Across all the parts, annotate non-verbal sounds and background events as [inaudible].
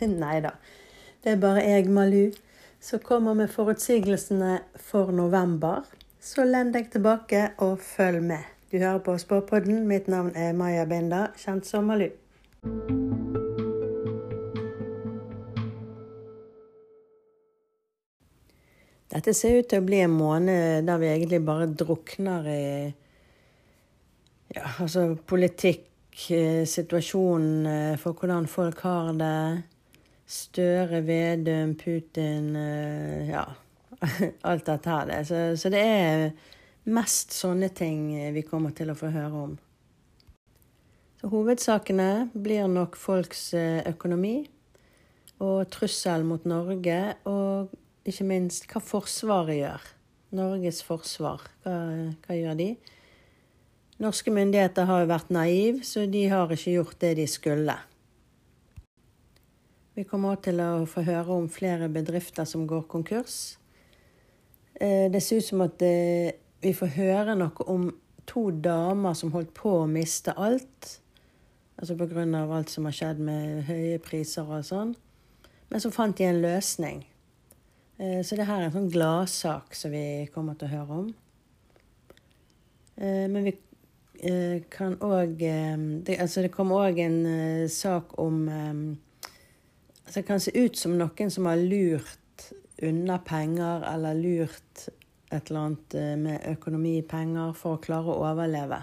[laughs] Nei da. Det er bare jeg, Malu, som kommer med forutsigelsene for november. Så len deg tilbake og følg med. Du hører på Spåpodden. Mitt navn er Maja Binda, kjent som Malu. Dette ser ut til å bli en måned der vi egentlig bare drukner i ja, altså politikk, eh, situasjonen eh, for hvordan folk har det. Støre, Vedum, Putin eh, Ja, [laughs] alt dette her. Så, så det er mest sånne ting vi kommer til å få høre om. Så hovedsakene blir nok folks økonomi og trussel mot Norge, og ikke minst hva Forsvaret gjør. Norges forsvar. Hva, hva gjør de? Norske myndigheter har jo vært naive, så de har ikke gjort det de skulle. Vi kommer også til å få høre om flere bedrifter som går konkurs. Eh, det ser ut som at eh, vi får høre noe om to damer som holdt på å miste alt. Altså pga. alt som har skjedd med høye priser og sånn. Men så fant de en løsning. Eh, så det her er en sånn gladsak som vi kommer til å høre om. Men vi kan òg altså det kom òg en sak om det kan se ut som noen som har lurt unna penger, eller lurt et eller annet eh, med økonomipenger for å klare å overleve.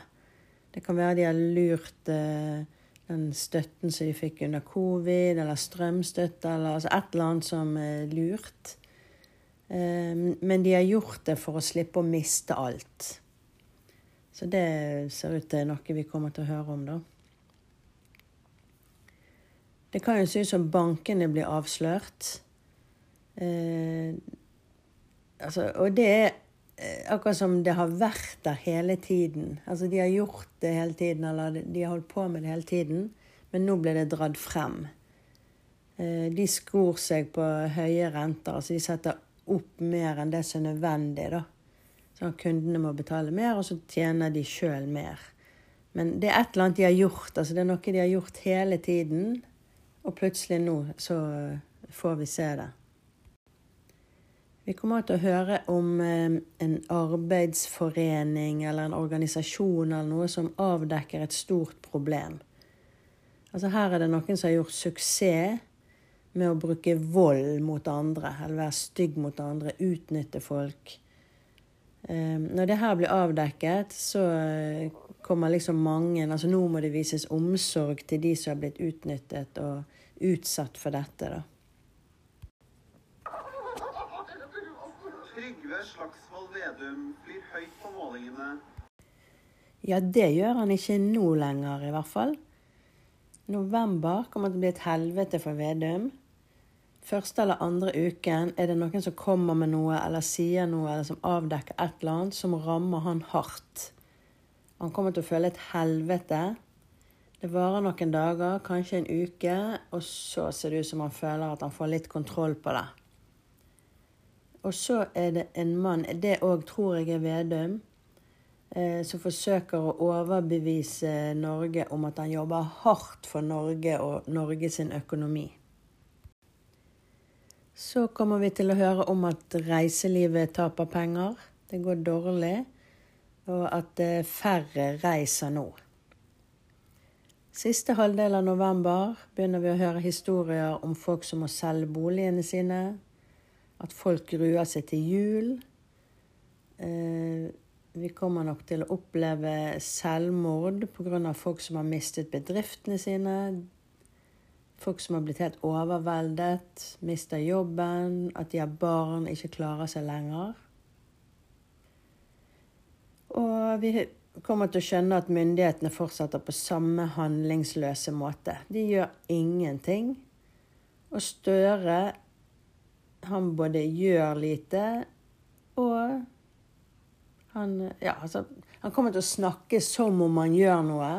Det kan være de har lurt eh, den støtten som de fikk under covid, eller strømstøtte, eller altså et eller annet som er lurt. Eh, men de har gjort det for å slippe å miste alt. Så det ser ut til noe vi kommer til å høre om, da. Det kan jo se ut som bankene blir avslørt. Eh, altså, og det er eh, akkurat som det har vært der hele tiden. Altså, de har gjort det hele tiden, eller de har holdt på med det hele tiden, men nå blir det dratt frem. Eh, de skor seg på høye renter. altså De setter opp mer enn det som er nødvendig. da. Sånn at kundene må betale mer, og så tjener de sjøl mer. Men det er et eller annet de har gjort. altså Det er noe de har gjort hele tiden. Og plutselig nå så får vi se det. Vi kommer til å høre om eh, en arbeidsforening eller en organisasjon eller noe som avdekker et stort problem. Altså Her er det noen som har gjort suksess med å bruke vold mot andre, eller være stygg mot andre, utnytte folk. Eh, når det her blir avdekket, så kommer liksom mange Altså nå må det vises omsorg til de som har blitt utnyttet. og utsatt for dette, da. Trygve Slagsvold Vedum blir høyt på målingene. Ja, det gjør han ikke nå lenger, i hvert fall. November kommer til å bli et helvete for Vedum. Første eller andre uken er det noen som kommer med noe eller sier noe eller som avdekker et eller annet som rammer han hardt. Han kommer til å føle et helvete det varer noen dager, kanskje en uke, og så ser det ut som han føler at han får litt kontroll på det. Og så er det en mann, det òg tror jeg er Vedum, eh, som forsøker å overbevise Norge om at han jobber hardt for Norge og Norge sin økonomi. Så kommer vi til å høre om at reiselivet taper penger. Det går dårlig. Og at eh, færre reiser nå. Siste halvdel av november begynner vi å høre historier om folk som må selge boligene sine. At folk gruer seg til jul. Eh, vi kommer nok til å oppleve selvmord pga. folk som har mistet bedriftene sine. Folk som har blitt helt overveldet, mister jobben, at de har barn, ikke klarer seg lenger. Og vi kommer til å skjønne at myndighetene fortsetter på samme handlingsløse måte. De gjør ingenting. Og Støre, han både gjør lite og han Ja, altså Han kommer til å snakke som om han gjør noe,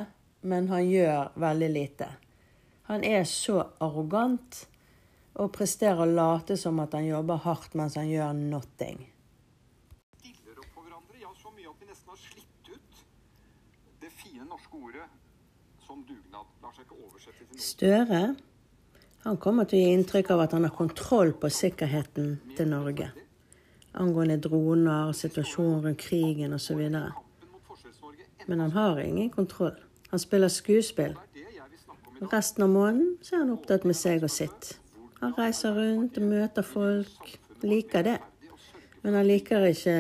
men han gjør veldig lite. Han er så arrogant og presterer å late som at han jobber hardt mens han gjør nothing. Fine norske ordet som dugnad lar seg ikke oversette til noe. Støre Han kommer til å gi inntrykk av at han har kontroll på sikkerheten til Norge. Angående droner, situasjonen rundt krigen osv. Men han har ingen kontroll. Han spiller skuespill. Resten av måneden så er han opptatt med seg og sitt. Han reiser rundt og møter folk. Liker det. Men han liker ikke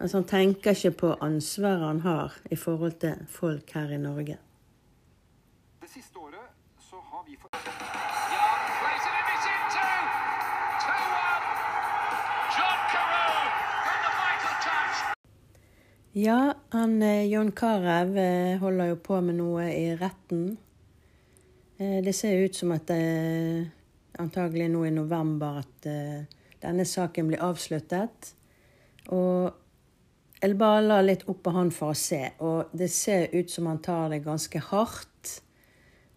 Altså, han tenker ikke på ansvaret han har i forhold til folk her i Norge. Det siste året så har vi fått Young plays it in, it's in two. 2-1. John Carew from the vital touch. Ja, han eh, John Carew eh, holder jo på med noe i retten. Eh, Det ser ut som at det antagelig nå i november at denne saken blir avsluttet. Og jeg bare la litt opp på han for å se, og det ser ut som han tar det ganske hardt.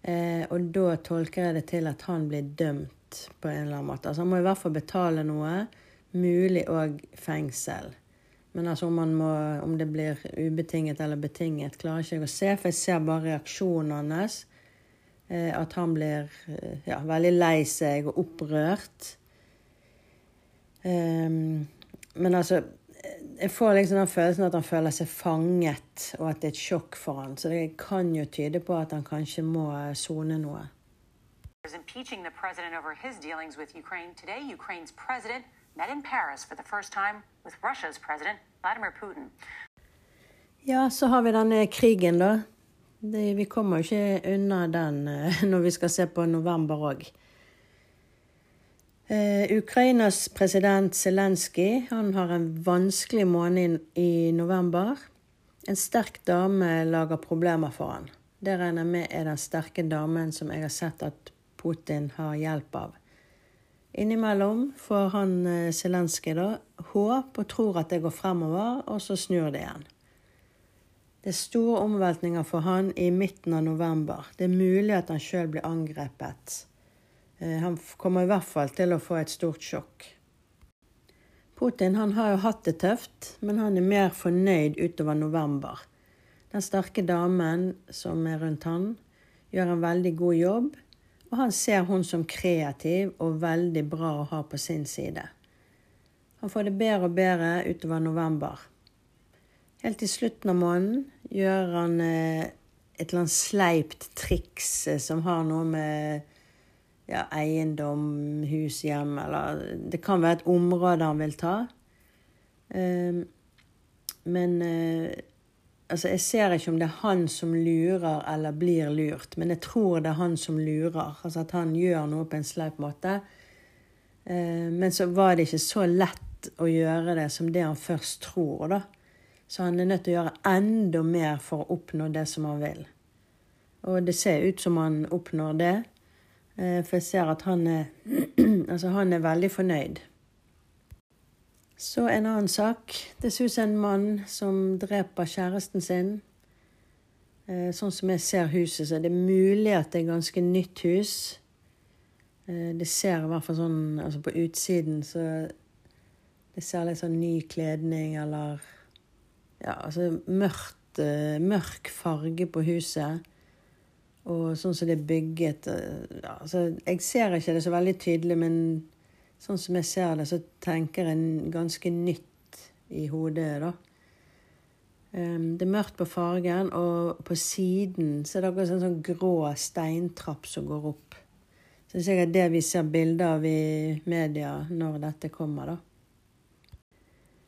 Eh, og da tolker jeg det til at han blir dømt på en eller annen måte. Altså Han må i hvert fall betale noe, mulig òg fengsel. Men altså om, må, om det blir ubetinget eller betinget, klarer ikke jeg å se, for jeg ser bare reaksjonen hans. Eh, at han blir ja, veldig lei seg og opprørt. Ehm, men altså Jeg får liksom den følelsen at han føler seg fanget, og at det er et sjokk for han. Så det kan jo tyde på at han kanskje må sone noe. impeaching the president over his dealings with Ukraine. Today, Ukraine's president met in Paris for the first time with Russia's president, Vladimir Putin. Ja, så har vi denne krigen, da. Det, vi kommer jo ikke unna den eh, [laughs] når vi skal se på november òg. Eh, Ukrainas president Zelenskyj har en vanskelig måned i, november. En sterk dame lager problemer for han. Det regner jeg med er den sterke damen som jeg har sett at Putin har hjelp av. Innimellom får han eh, Zelenskyj håp og tror at det går fremover, og så snur det igjen. Det er store omveltninger for han i midten av november. Det er mulig at han sjøl blir angrepet. Eh, Han kommer i hvert fall til å få et stort sjokk. Putin han har jo hatt det tøft, men han er mer fornøyd utover november. Den sterke damen som er rundt han, gjør en veldig god jobb, og han ser hun som kreativ og veldig bra å ha på sin side. Han får det bedre og bedre utover november. Helt til slutten av måneden gjør han eh, et eller annet sleipt triks eh, som har noe med ja, eiendom, hus, hjem, eller Det kan være et område han vil ta. Eh, men eh, altså, jeg ser ikke om det er han som lurer eller blir lurt, men jeg tror det er han som lurer. Altså at han gjør noe på en sleip måte. Eh, men så var det ikke så lett å gjøre det som det han først tror, da. Så han er nødt til å gjøre enda mer for å oppnå det som han vil. Og det ser ut som han oppnår det. Eh, For jeg ser at han er, [clears throat] altså han er veldig fornøyd. Så en annen sak. Det ser en mann som dreper kjæresten sin. Eh, Sånn som jeg ser huset, så er det mulig at det er ganske nytt hus. Eh, Det ser i hvert fall sånn altså på utsiden, så det ser litt sånn ny kledning eller Ja, altså mørkt, mørk farge på huset. Og sånn som det er bygget eh, ja, altså, Jeg ser ikke det så veldig tydelig, men sånn som jeg ser det, så tenker jeg ganske nytt i hodet, da. Um, det er mørkt på fargen, og på siden så er det akkurat en sånn grå steintrapp som går opp. Så det er sikkert det vi ser bilder av i media når dette kommer, da.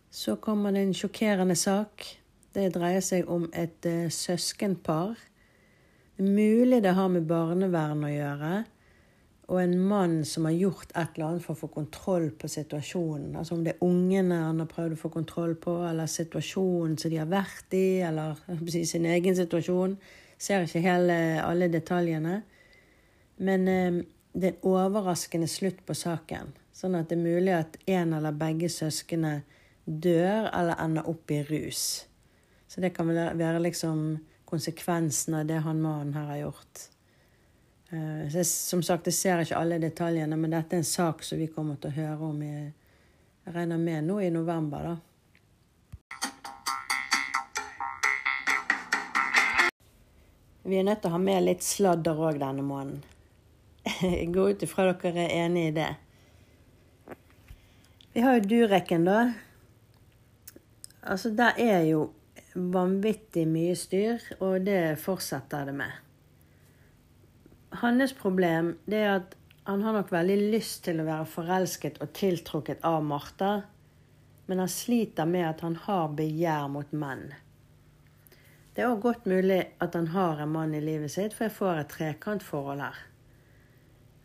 Så kommer det en sjokkerende sak. Det dreier seg om et eh, søskenpar. Mulig det har med barnevern å gjøre, og en mann som har gjort et eller annet for å få kontroll på situasjonen. Altså om det er ungene han har prøvd å få kontroll på, eller situasjonen som de har vært i, eller si, sin egen situasjon. Ser ikke hele, alle detaljene. Men eh, det er en overraskende slutt på saken. Sånn at det er mulig at en eller begge søskene dør eller ender opp i rus. Så det kan vel være liksom konsekvensen av det han mannen her har gjort. Eh, jeg, som sagt, jeg ser ikke alle detaljene, men dette er en sak som vi kommer til å høre om i jeg regner med nå i november, da. Vi er nødt til å ha med litt sladder òg denne måneden. [laughs] Jeg går ut ifra dere er enig i det. Vi har jo Dureken, da. Altså, der er jo vanvittig mye styr, og det fortsetter det med. Hans problem det er at han har nok veldig lyst til å være forelsket og tiltrukket av Martha, men han sliter med at han har begjær mot menn. Det er òg godt mulig at han har en mann i livet sitt, for jeg får et trekantforhold her.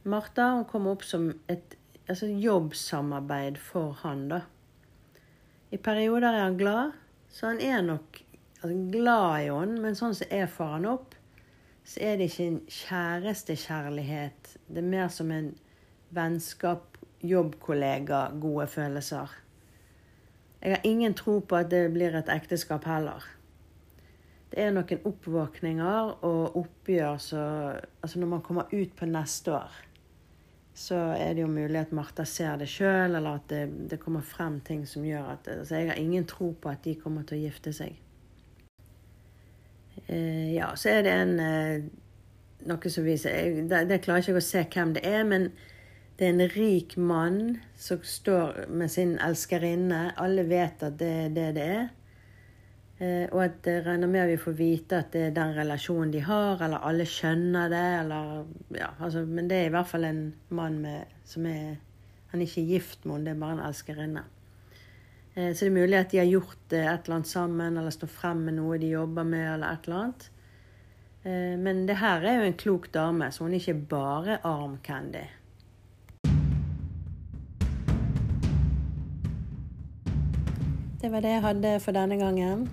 Martha hun kom opp som et altså jobbsamarbeid for han, da. I perioder er han glad, så han er nok altså, glad i henne, men sånn som jeg får han opp, så er det ikke en kjærestekjærlighet. Det er mer som en vennskap, jobbkollega, gode følelser. Jeg har ingen tro på at det blir et ekteskap heller. Det er noen oppvåkninger og oppgjør så Altså når man kommer ut på neste år, så er det jo mulig at Martha ser det sjøl, eller at det, det, kommer frem ting som gjør at Altså jeg har ingen tro på at de kommer til å gifte seg. Eh, ja, så er det en eh, Noe som viser det, det klarer ikke jeg å se hvem det er, men det er en rik mann som står med sin elskerinne. Alle vet at det er det det er. Eh, og at det regner med at vi får vite at det er den relasjonen de har, eller alle skjønner det. Eller, ja, altså, men det er i hvert fall en mann med, som er Han er ikke gift med henne, det er bare en elskerinne. Eh, så det er mulig at de har gjort et eller annet sammen, eller står frem med noe de jobber med, eller et eller annet. Eh, men det her er jo en klok dame, så hun er ikke bare arm candy. Det var det jeg hadde for denne gangen.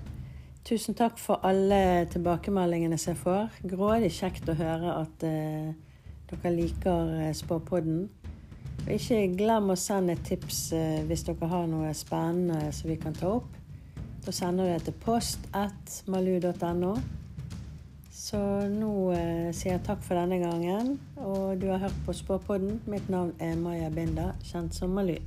Tusen takk for alle tilbakemeldingene som jeg får. Grådig kjekt å høre at dere liker Spåpodden. Og ikke glem å sende et tips uh, hvis dere har noe spennende som vi kan ta opp. Da sender du det til post malu.no. Så nå sier jeg takk for denne gangen. Og du har hørt på Spåpodden. Mitt navn er Maja Binda, kjent som Malu.